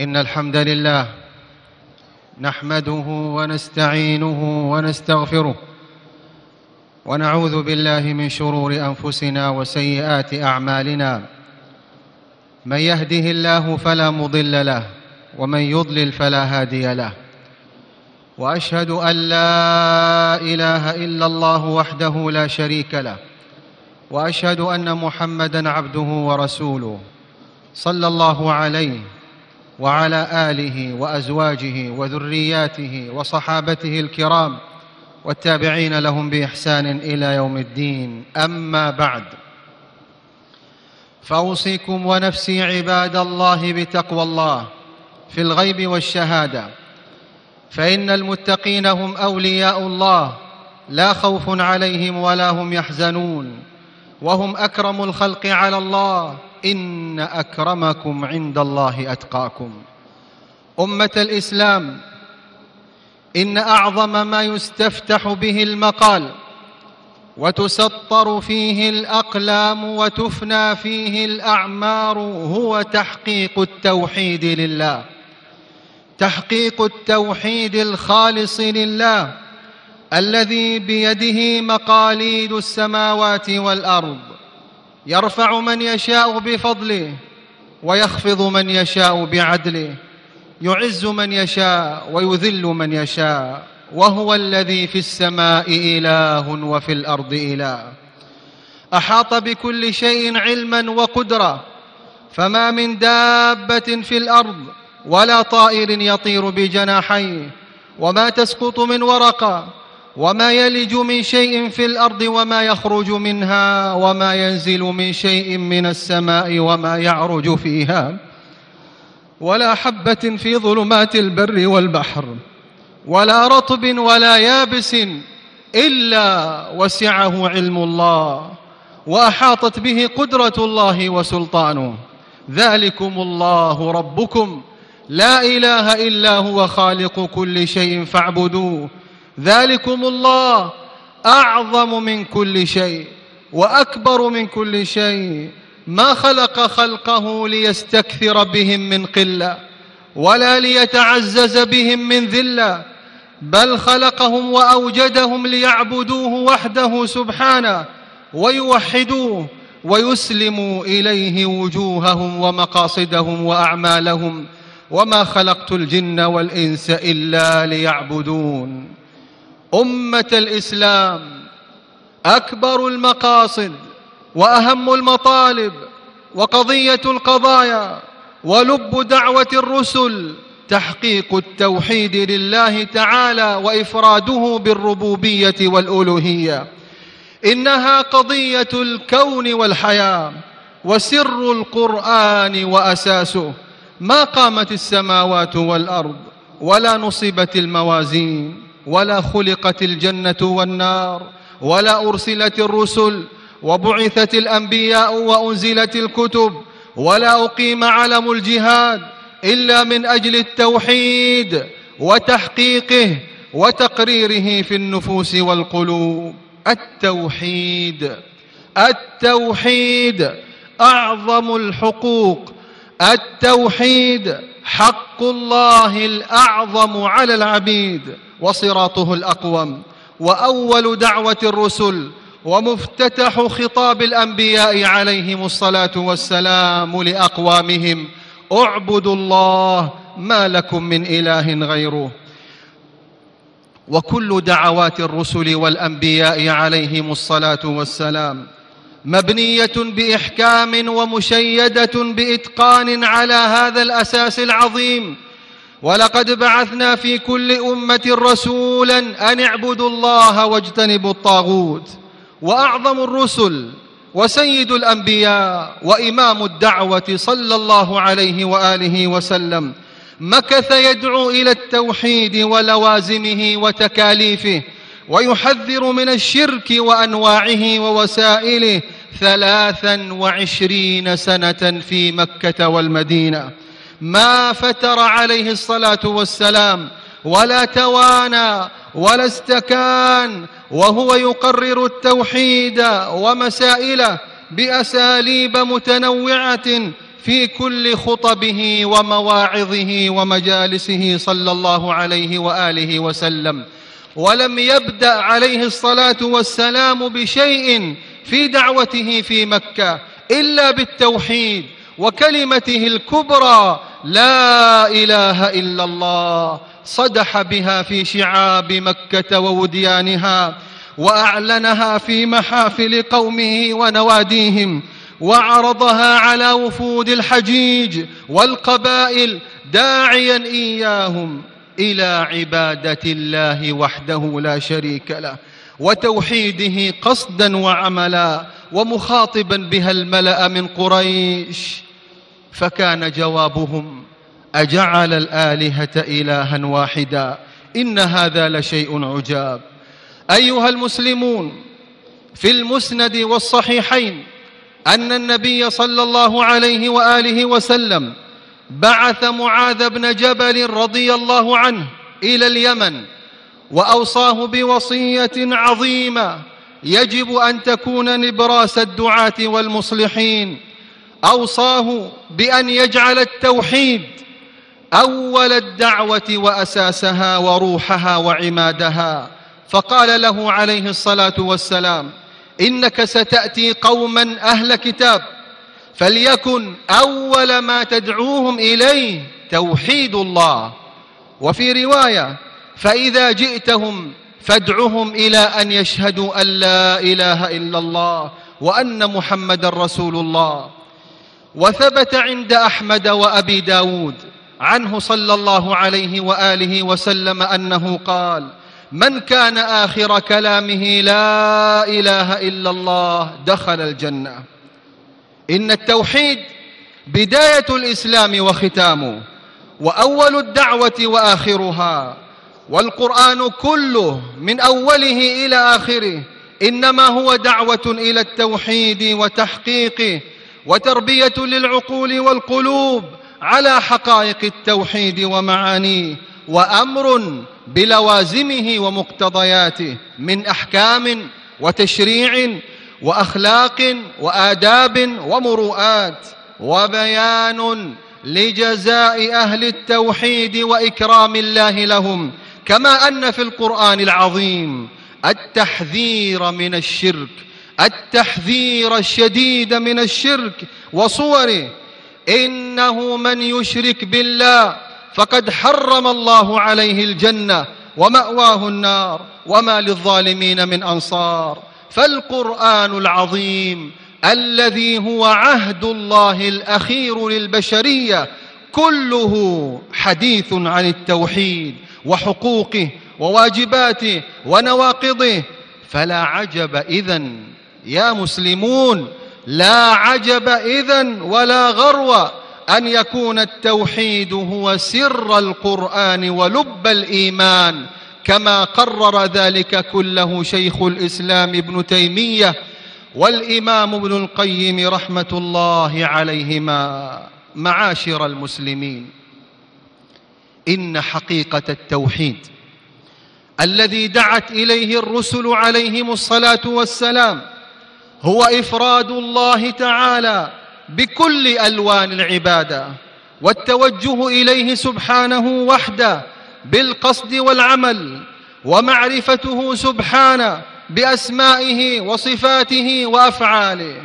إن الحمد لله نحمده ونستعينه ونستغفره ونعوذ بالله من شرور أنفسنا وسيئات أعمالنا. من يهده الله فلا مضل له ومن يضلل فلا هادي له. وأشهد أن لا إله إلا الله وحده لا شريك له. وأشهد أن محمدا عبده ورسوله. صلى الله عليه وعلى آله وأزواجه وذرياته وصحابته الكرام والتابعين لهم بإحسان إلى يوم الدين. أما بعد فأوصيكم ونفسي عباد الله بتقوى الله في الغيب والشهادة. فإن المتقين هم أولياء الله لا خوف عليهم ولا هم يحزنون وهم أكرم الخلق على الله. إن أكرمكم عند الله أتقاكم. أمة الإسلام إن أعظم ما يستفتح به المقال وتسطر فيه الأقلام وتفنى فيه الأعمار هو تحقيق التوحيد لله. تحقيق التوحيد الخالص لله الذي بيده مقاليد السماوات والأرض يرفع من يشاء بفضله ويخفض من يشاء بعدله. يعز من يشاء ويذل من يشاء. وهو الذي في السماء إله وفي الأرض إله. أحاط بكل شيء علما وقدرة. فما من دابة في الأرض ولا طائر يطير بجناحيه. وما تسقط من ورقة وما يلج من شيء في الأرض وما يخرج منها وما ينزل من شيء من السماء وما يعرج فيها ولا حبة في ظلمات البر والبحر ولا رطب ولا يابس إلا وسعه علم الله وأحاطت به قدرة الله وسلطانه. ذلكم الله ربكم. لا إله إلا هو خالق كل شيء فاعبدوه. ذلكم الله أعظم من كل شيء وأكبر من كل شيء. ما خلق خلقه ليستكثر بهم من قلة ولا ليتعزز بهم من ذلة بل خلقهم وأوجدهم ليعبدوه وحده سبحانه ويوحدوه ويسلموا إليه وجوههم ومقاصدهم وأعمالهم. وما خلقت الجن والإنس إلا ليعبدون. أمة الإسلام أكبر المقاصد وأهم المطالب وقضية القضايا ولب دعوة الرسل تحقيق التوحيد لله تعالى وإفراده بالربوبية والألوهية. إنها قضية الكون والحياة وسر القرآن وأساسه. ما قامت السماوات والأرض ولا نصبت الموازين. ولا خلقت الجنة والنار ولا أرسلت الرسل وبعثت الأنبياء وأنزلت الكتب ولا أقيم علم الجهاد إلا من أجل التوحيد وتحقيقه وتقريره في النفوس والقلوب. التوحيد التوحيد أعظم الحقوق. التوحيد حق الله الأعظم على العبيد وصراطه الأقوم وأول دعوة الرسل ومفتتح خطاب الأنبياء عليهم الصلاة والسلام لأقوامهم. اعبدوا الله ما لكم من إله غيره. وكل دعوات الرسل والأنبياء عليهم الصلاة والسلام مبنية بإحكام ومشيدة بإتقان على هذا الأساس العظيم. ولقد بعثنا في كل أمة رسولا أن اعبدوا الله واجتنبوا الطاغوت. وأعظم الرسل وسيد الأنبياء وإمام الدعوة صلى الله عليه وآله وسلم مكث يدعو إلى التوحيد ولوازمه وتكاليفه ويحذر من الشرك وأنواعه ووسائله ثلاثا وعشرين سنة في مكة والمدينة. ما فتر عليه الصلاة والسلام ولا توانى ولا استكان وهو يقرر التوحيد ومسائله بأساليب متنوعة في كل خطبه ومواعظه ومجالسه صلى الله عليه وآله وسلم. ولم يبدأ عليه الصلاة والسلام بشيء في دعوته في مكة إلا بالتوحيد وكلمته الكبرى لا إله إلا الله صدح بها في شعاب مكة ووديانها وأعلنها في محافل قومه ونواديهم وعرضها على وفود الحجيج والقبائل داعيا إياهم. إلى عبادة الله وحده لا شريك له وتوحيده قصدا وعملا ومخاطبا بها الملأ من قريش. فكان جوابهم أجعل الآلهة الها واحدا إن هذا لشيء عجاب. أيها المسلمون في المسند والصحيحين أن النبي صلى الله عليه وآله وسلم بعث معاذ بن جبل رضي الله عنه إلى اليمن وأوصاه بوصية عظيمة يجب أن تكون نبراس الدعاة والمصلحين. أوصاه بأن يجعل التوحيد أول الدعوة وأساسها وروحها وعمادها. فقال له عليه الصلاة والسلام إنك ستأتي قوما أهل كتاب. فليكن أول ما تدعوهم إليه توحيد الله. وفي رواية فإذا جئتهم فادعهم إلى أن يشهدوا أن لا إله إلا الله وأن محمدا رسول الله. وثبت عند أحمد وأبي داود عنه صلى الله عليه وآله وسلم أنه قال من كان آخر كلامه لا إله إلا الله دخل الجنة. إن التوحيد بداية الإسلام وختامه وأول الدعوة وآخرها والقرآن كله من أوله إلى آخره إنما هو دعوة إلى التوحيد وتحقيقه وتربية للعقول والقلوب على حقائق التوحيد ومعانيه وأمر بلوازمه ومقتضياته من أحكام وتشريع وأخلاق وآداب ومروءات وبيان لجزاء أهل التوحيد وإكرام الله لهم كما أن في القرآن العظيم التحذير من الشرك التحذير الشديد من الشرك وصوره إنه من يشرك بالله فقد حرم الله عليه الجنة ومأواه النار وما للظالمين من أنصار. فالقرآن العظيم الذي هو عهد الله الأخير للبشرية كله حديث عن التوحيد وحقوقه وواجباته ونواقضه. فلا عجب إذن يا مسلمون لا عجب إذن ولا غرو أن يكون التوحيد هو سر القرآن ولب الإيمان. كما قرر ذلك كله شيخ الإسلام ابن تيمية والإمام ابن القيم رحمة الله عليهما معاشر المسلمين. إن حقيقة التوحيد الذي دعت إليه الرسل عليهم الصلاة والسلام هو إفراد الله تعالى بكل ألوان العبادة والتوجه إليه سبحانه وحده بالقصد والعمل ومعرفته سبحانه بأسمائه وصفاته وأفعاله.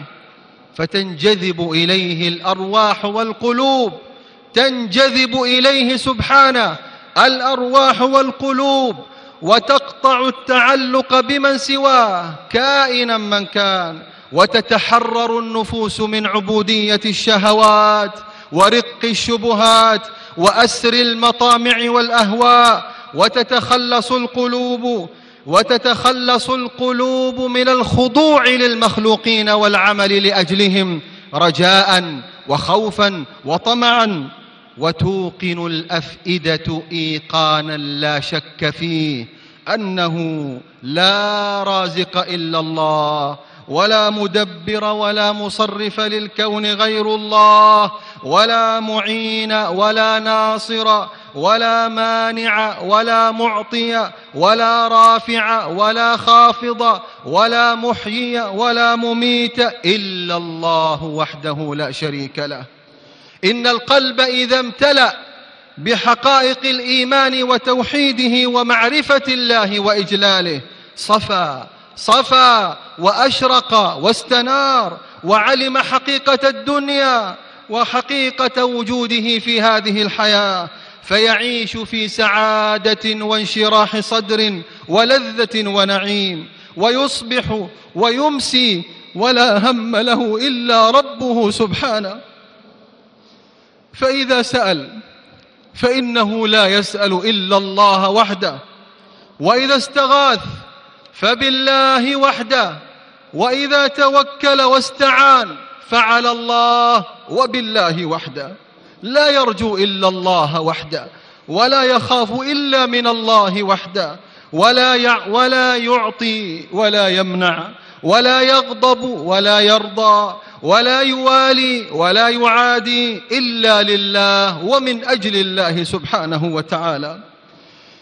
فتنجذب إليه الأرواح والقلوب تنجذب إليه سبحانه الأرواح والقلوب وتقطع التعلق بمن سواه كائنا من كان. وتتحرر النفوس من عبودية الشهوات ورق الشبهات وأسر المطامع والأهواء وتتخلص القلوب وتتخلص القلوب من الخضوع للمخلوقين والعمل لأجلهم رجاء وخوفا وطمعا. وتوقن الأفئدة ايقانا لا شك فيه أنه لا رازق إلا الله ولا مدبر ولا مصرف للكون غير الله ولا معين ولا ناصر ولا مانع ولا معطي ولا رافع ولا خافض ولا محيي ولا مميت إلا الله وحده لا شريك له. إن القلب إذا امتلأ بحقائق الإيمان وتوحيده ومعرفة الله وإجلاله صفى صفى وأشرق واستنار وعلم حقيقة الدنيا وحقيقة وجوده في هذه الحياة فيعيش في سعادة وانشراح صدر ولذة ونعيم ويصبح ويمسي ولا هم له إلا ربه سبحانه. فإذا سأل فإنه لا يسأل إلا الله وحده وإذا استغاث فبالله وحده وإذا توكل واستعان فعلى الله وبالله وحده. لا يرجو إلا الله وحده. ولا يخاف إلا من الله وحده. ولا يع ولا يعطي ولا يمنع. ولا يغضب ولا يرضى. ولا يوالي ولا يعادي إلا لله ومن أجل الله سبحانه وتعالى.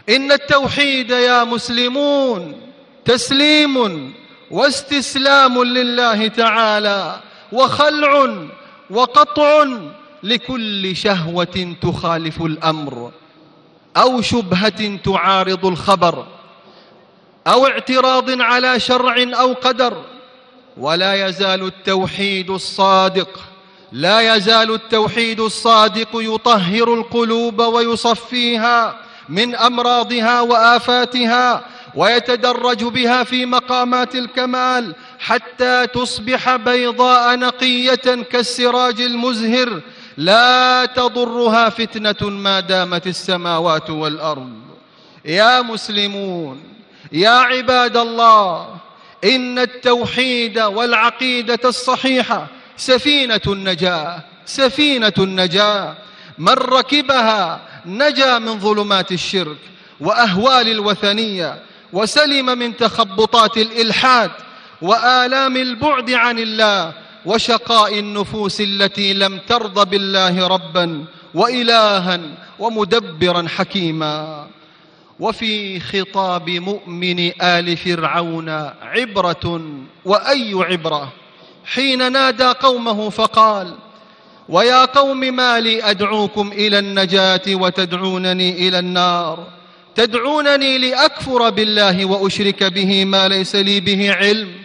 إن التوحيد يا مسلمون تسليم واستسلام لله تعالى. وخلع وقطع لكل شهوة تخالف الأمر أو شبهة تعارض الخبر أو اعتراض على شرع أو قدر. ولا يزال التوحيد الصادق لا يزال التوحيد الصادق يطهر القلوب ويصفيها من أمراضها وآفاتها ويتدرج بها في مقامات الكمال حتى تصبح بيضاء نقية كالسراج المزهر. لا تضرها فتنة ما دامت السماوات والأرض. يا مسلمون يا عباد الله إن التوحيد والعقيدة الصحيحة سفينة النجاة سفينة النجاة. من ركبها نجا من ظلمات الشرك وأهوال الوثنية وسلم من تخبطات الإلحاد وآلام البعد عن الله وشقاء النفوس التي لم ترض بالله ربا وإلها ومدبرا حكيما. وفي خطاب مؤمن آل فرعون عبرة وأي عبرة؟ حين نادى قومه فقال ويا قوم ما لي أدعوكم إلى النجاة وتدعونني إلى النار. تدعونني لأكفر بالله وأشرك به ما ليس لي به علم.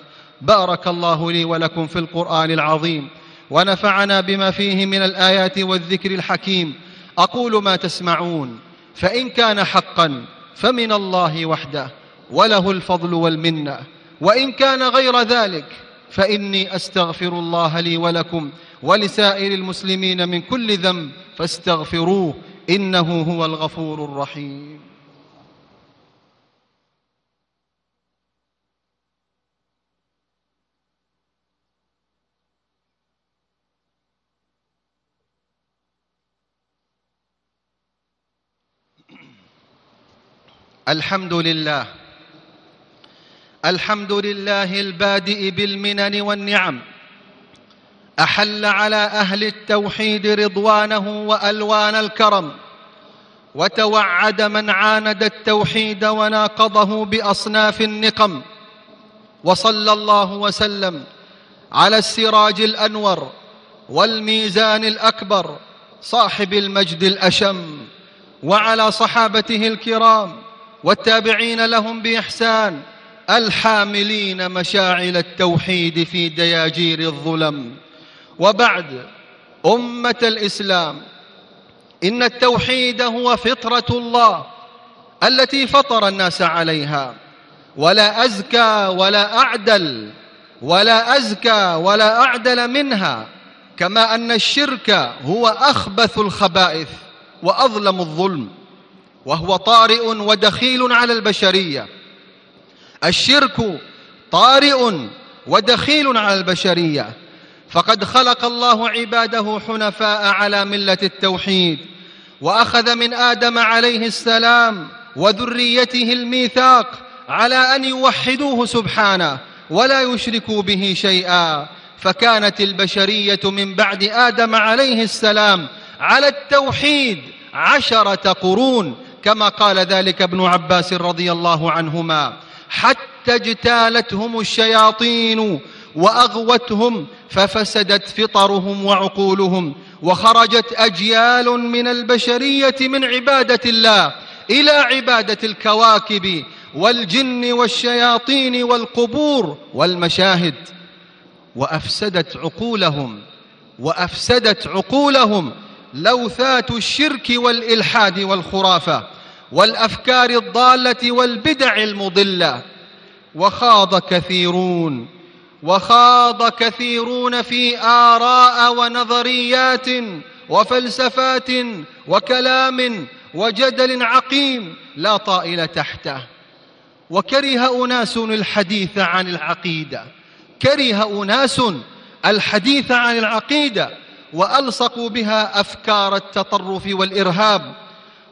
بارك الله لي ولكم في القرآن العظيم ونفعنا بما فيه من الآيات والذكر الحكيم. أقول ما تسمعون فإن كان حقا فمن الله وحده وله الفضل والمنة. وإن كان غير ذلك فإني أستغفر الله لي ولكم ولسائر المسلمين من كل ذنب فاستغفروه إنه هو الغفور الرحيم. الحمد لله الحمد لله البادئ بالمنن والنعم. أحل على أهل التوحيد رضوانه وألوان الكرم. وتوعد من عاند التوحيد وناقضه بأصناف النقم. وصلى الله وسلم على السراج الأنور والميزان الأكبر صاحب المجد الأشم. وعلى صحابته الكرام والتابعين لهم بإحسان الحاملين مشاعل التوحيد في دياجير الظلم. وبعد أمة الإسلام إن التوحيد هو فطرة الله التي فطر الناس عليها. ولا أزكى ولا أعدل ولا أزكى ولا أعدل منها كما أن الشرك هو أخبث الخبائث وأظلم الظلم. وهو طارئ ودخيل على البشرية. الشرك طارئ ودخيل على البشرية. فقد خلق الله عباده حنفاء على ملة التوحيد وأخذ من آدم عليه السلام وذريته الميثاق على أن يوحدوه سبحانه ولا يشركوا به شيئا. فكانت البشرية من بعد آدم عليه السلام على التوحيد عشرة قرون كما قال ذلك ابن عباس رضي الله عنهما حتى اجتالتهم الشياطين وأغوتهم ففسدت فطرهم وعقولهم وخرجت أجيال من البشرية من عبادة الله إلى عبادة الكواكب والجن والشياطين والقبور والمشاهد وأفسدت عقولهم وأفسدت عقولهم لوثات الشرك والإلحاد والخرافة والأفكار الضالة والبدع المضلة. وخاض كثيرون وخاض كثيرون في آراء ونظريات وفلسفات وكلام وجدل عقيم لا طائل تحته. وكره أناس الحديث عن العقيدة كره أناس الحديث عن العقيدة وألصقوا بها أفكار التطرف والإرهاب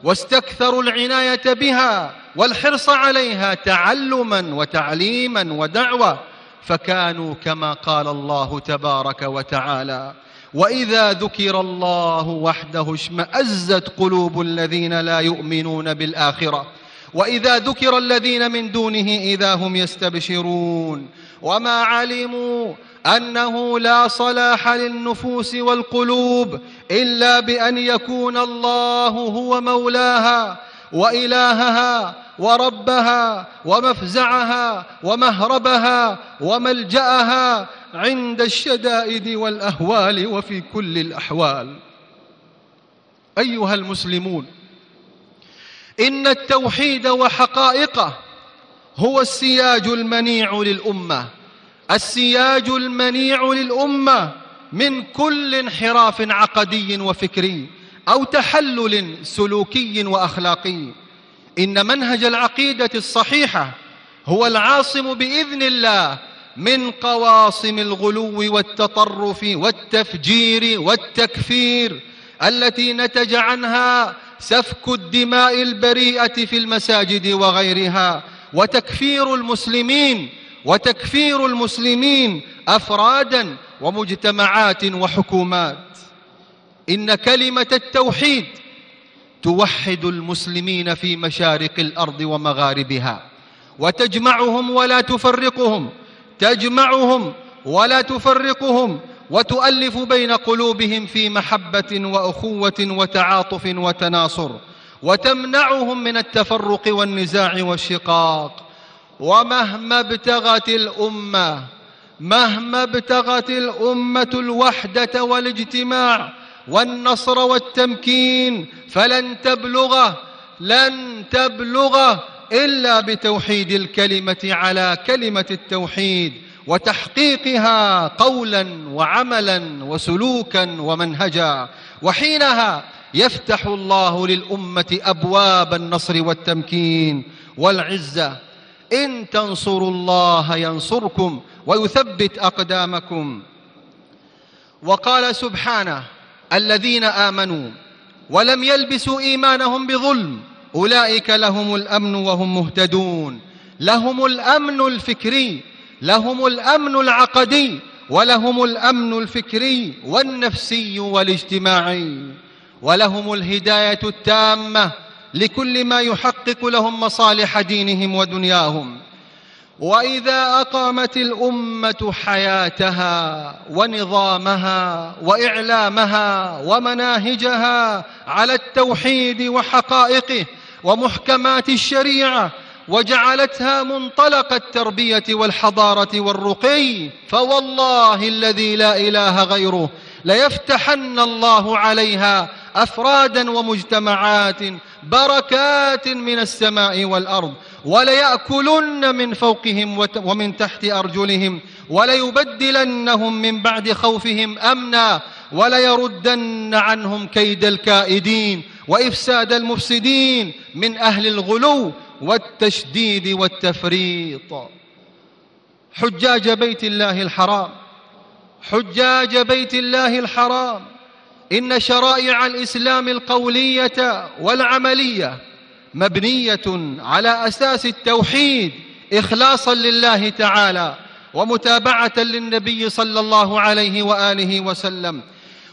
واستكثروا العناية بها والحرص عليها تعلما وتعليما ودعوة فكانوا كما قال الله تبارك وتعالى وإذا ذكر الله وحده اشمأزت قلوب الذين لا يؤمنون بالآخرة وإذا ذكر الذين من دونه إذا هم يستبشرون وما علموا أنه لا صلاح للنفوس والقلوب إلا بأن يكون الله هو مولاها وإلهها وربها ومفزعها ومهربها وملجأها عند الشدائد والأهوال وفي كل الأحوال. أيها المسلمون إن التوحيد وحقائقه هو السياج المنيع للأمة. السياج المنيع للأمة من كل انحراف عقدي وفكري أو تحلل سلوكي وأخلاقي. إن منهج العقيدة الصحيحة هو العاصم بإذن الله من قواصم الغلو والتطرف والتفجير والتكفير التي نتج عنها سفك الدماء البريئة في المساجد وغيرها وتكفير المسلمين وتكفير المسلمين أفرادا ومجتمعات وحكومات. إن كلمة التوحيد توحد المسلمين في مشارق الأرض ومغاربها وتجمعهم ولا تفرقهم تجمعهم ولا تفرقهم وتؤلف بين قلوبهم في محبة وأخوة وتعاطف وتناصر وتمنعهم من التفرق والنزاع والشقاق. ومهما ابتغت الأمة مهما ابتغت الأمة الوحدة والاجتماع والنصر والتمكين فلن تبلغ لن تبلغ إلا بتوحيد الكلمة على كلمة التوحيد وتحقيقها قولا وعملا وسلوكا ومنهجا. وحينها يفتح الله للأمة أبواب النصر والتمكين والعزة إن تنصروا الله ينصركم ويثبت أقدامكم. وقال سبحانه الذين آمنوا ولم يلبسوا إيمانهم بظلم أولئك لهم الأمن وهم مهتدون. لهم الأمن الفكري لهم الأمن العقدي ولهم الأمن الفكري والنفسي والاجتماعي. ولهم الهداية التامة. لكل ما يحقق لهم مصالح دينهم ودنياهم. وإذا أقامت الأمة حياتها ونظامها وإعلامها ومناهجها على التوحيد وحقائقه ومحكمات الشريعة وجعلتها منطلق التربية والحضارة والرقي فوالله الذي لا إله غيره ليفتحن الله عليها أفرادا ومجتمعات بركات من السماء والأرض وليأكلن من فوقهم ومن تحت أرجلهم وليبدلنهم من بعد خوفهم أمنا وليردن عنهم كيد الكائدين وإفساد المفسدين من أهل الغلو والتشديد والتفريط. حجاج بيت الله الحرام حجاج بيت الله الحرام إن شرائع الإسلام القولية والعملية مبنية على أساس التوحيد إخلاصا لله تعالى ومتابعة للنبي صلى الله عليه وآله وسلم.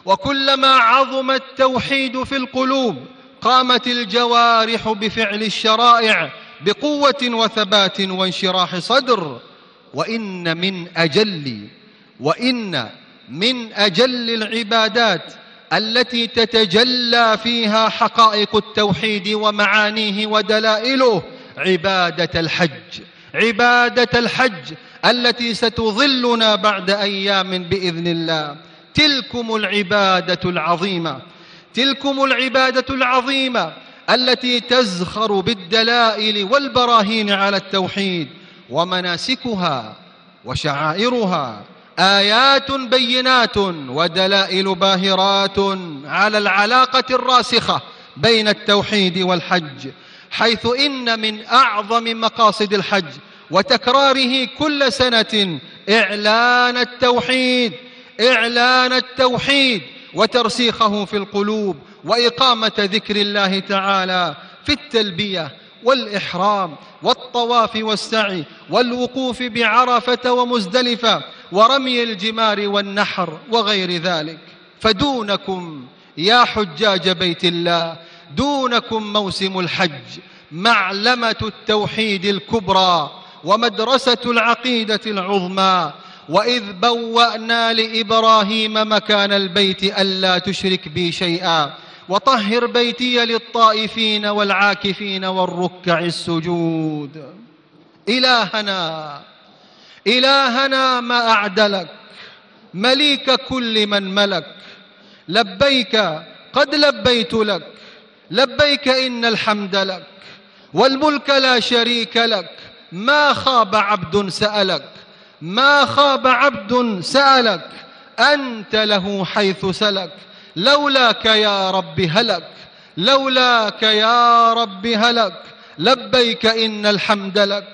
وكلما عظم التوحيد في القلوب قامت الجوارح بفعل الشرائع بقوة وثبات وانشراح صدر. وإن من أجل وإن من أجل العبادات التي تتجلى فيها حقائق التوحيد ومعانيه ودلائله عبادة الحج. عبادة الحج التي ستظلنا بعد أيام بإذن الله. تلكم العبادة العظيمة. تلكم العبادة العظيمة التي تزخر بالدلائل والبراهين على التوحيد ومناسكها وشعائرها. آيات بينات ودلائل باهرات على العلاقة الراسخة بين التوحيد والحج حيث إن من أعظم مقاصد الحج وتكراره كل سنة إعلان التوحيد إعلان التوحيد وترسيخه في القلوب وإقامة ذكر الله تعالى في التلبية والإحرام والطواف والسعي والوقوف بعرفة ومزدلفة ورمي الجمار والنحر وغير ذلك. فدونكم يا حجاج بيت الله دونكم موسم الحج معلمة التوحيد الكبرى ومدرسة العقيدة العظمى. وإذ بوأنا لإبراهيم مكان البيت ألا تشرك بي شيئا. وطهر بيتي للطائفين والعاكفين والركع السجود. إلهنا إلهنا ما أعدلك مليك كل من ملك. لبيك قد لبيت لك لبيك إن الحمد لك والملك لا شريك لك. ما خاب عبد سألك ما خاب عبد سألك. أنت له حيث سلك لولاك يا رب هلك لولاك يا رب هلك. لبيك إن الحمد لك.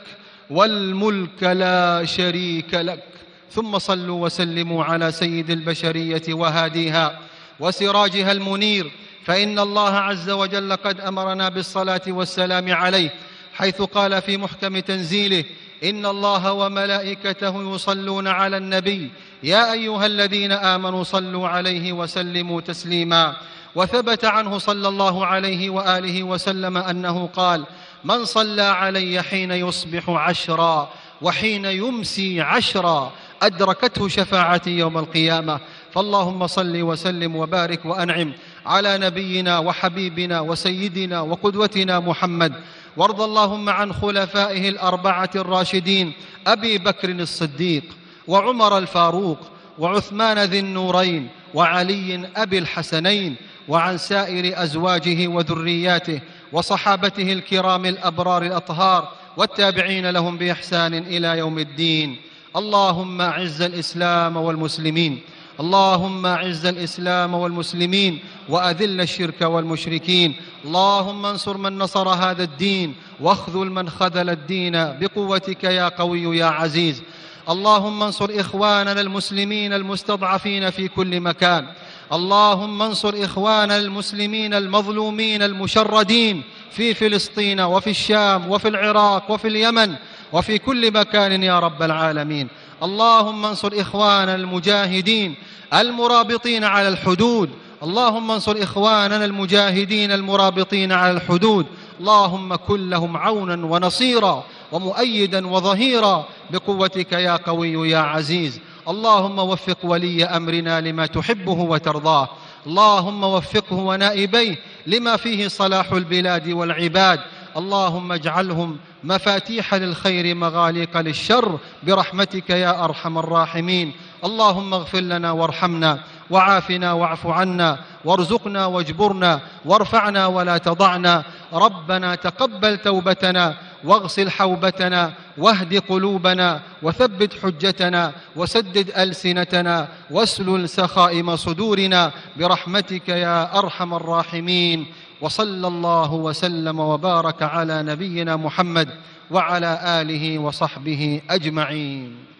والملك لا شريك لك. ثم صلوا وسلموا على سيد البشرية وهاديها وسراجها المنير. فإن الله عز وجل قد أمرنا بالصلاة والسلام عليه حيث قال في محكم تنزيله إن الله وملائكته يصلون على النبي. يا أيها الذين آمنوا صلوا عليه وسلموا تسليما. وثبت عنه صلى الله عليه وآله وسلم أنه قال من صلى علي حين يصبح عشرا وحين يمسي عشرا أدركته شفاعتي يوم القيامة. فاللهم صل وسلم وبارك وأنعم على نبينا وحبيبنا وسيدنا وقدوتنا محمد. وارض اللهم عن خلفائه الأربعة الراشدين أبي بكر الصديق وعمر الفاروق وعثمان ذي النورين وعلي أبي الحسنين وعن سائر أزواجه وذرياته. وصحابته الكرام الأبرار الأطهار والتابعين لهم بإحسان إلى يوم الدين. اللهم أعز الإسلام والمسلمين. اللهم أعز الإسلام والمسلمين وأذل الشرك والمشركين. اللهم انصر من نصر هذا الدين واخذل من خذل الدين بقوتك يا قوي يا عزيز. اللهم انصر إخواننا المسلمين المستضعفين في كل مكان. اللهم انصر اخواننا المسلمين المظلومين المشردين في فلسطين وفي الشام وفي العراق وفي اليمن وفي كل مكان يا رب العالمين. اللهم انصر إخواننا المجاهدين المرابطين على الحدود. اللهم انصر إخواننا المجاهدين المرابطين على الحدود. اللهم كن لهم عونا ونصيرا ومؤيدا وظهيرا بقوتك يا قوي يا عزيز. اللهم وفق ولي أمرنا لما تحبه وترضاه. اللهم وفقه ونائبيه لما فيه صلاح البلاد والعباد. اللهم اجعلهم مفاتيح للخير مغاليق للشر. برحمتك يا أرحم الراحمين. اللهم اغفر لنا وارحمنا وعافنا واعف عنا وارزقنا واجبرنا وارفعنا ولا تضعنا. ربنا تقبل توبتنا. واغسل حوبتنا واهد قلوبنا وثبت حجتنا وسدد ألسنتنا واسلل سخائم صدورنا برحمتك يا أرحم الراحمين. وصلى الله وسلم وبارك على نبينا محمد وعلى آله وصحبه أجمعين.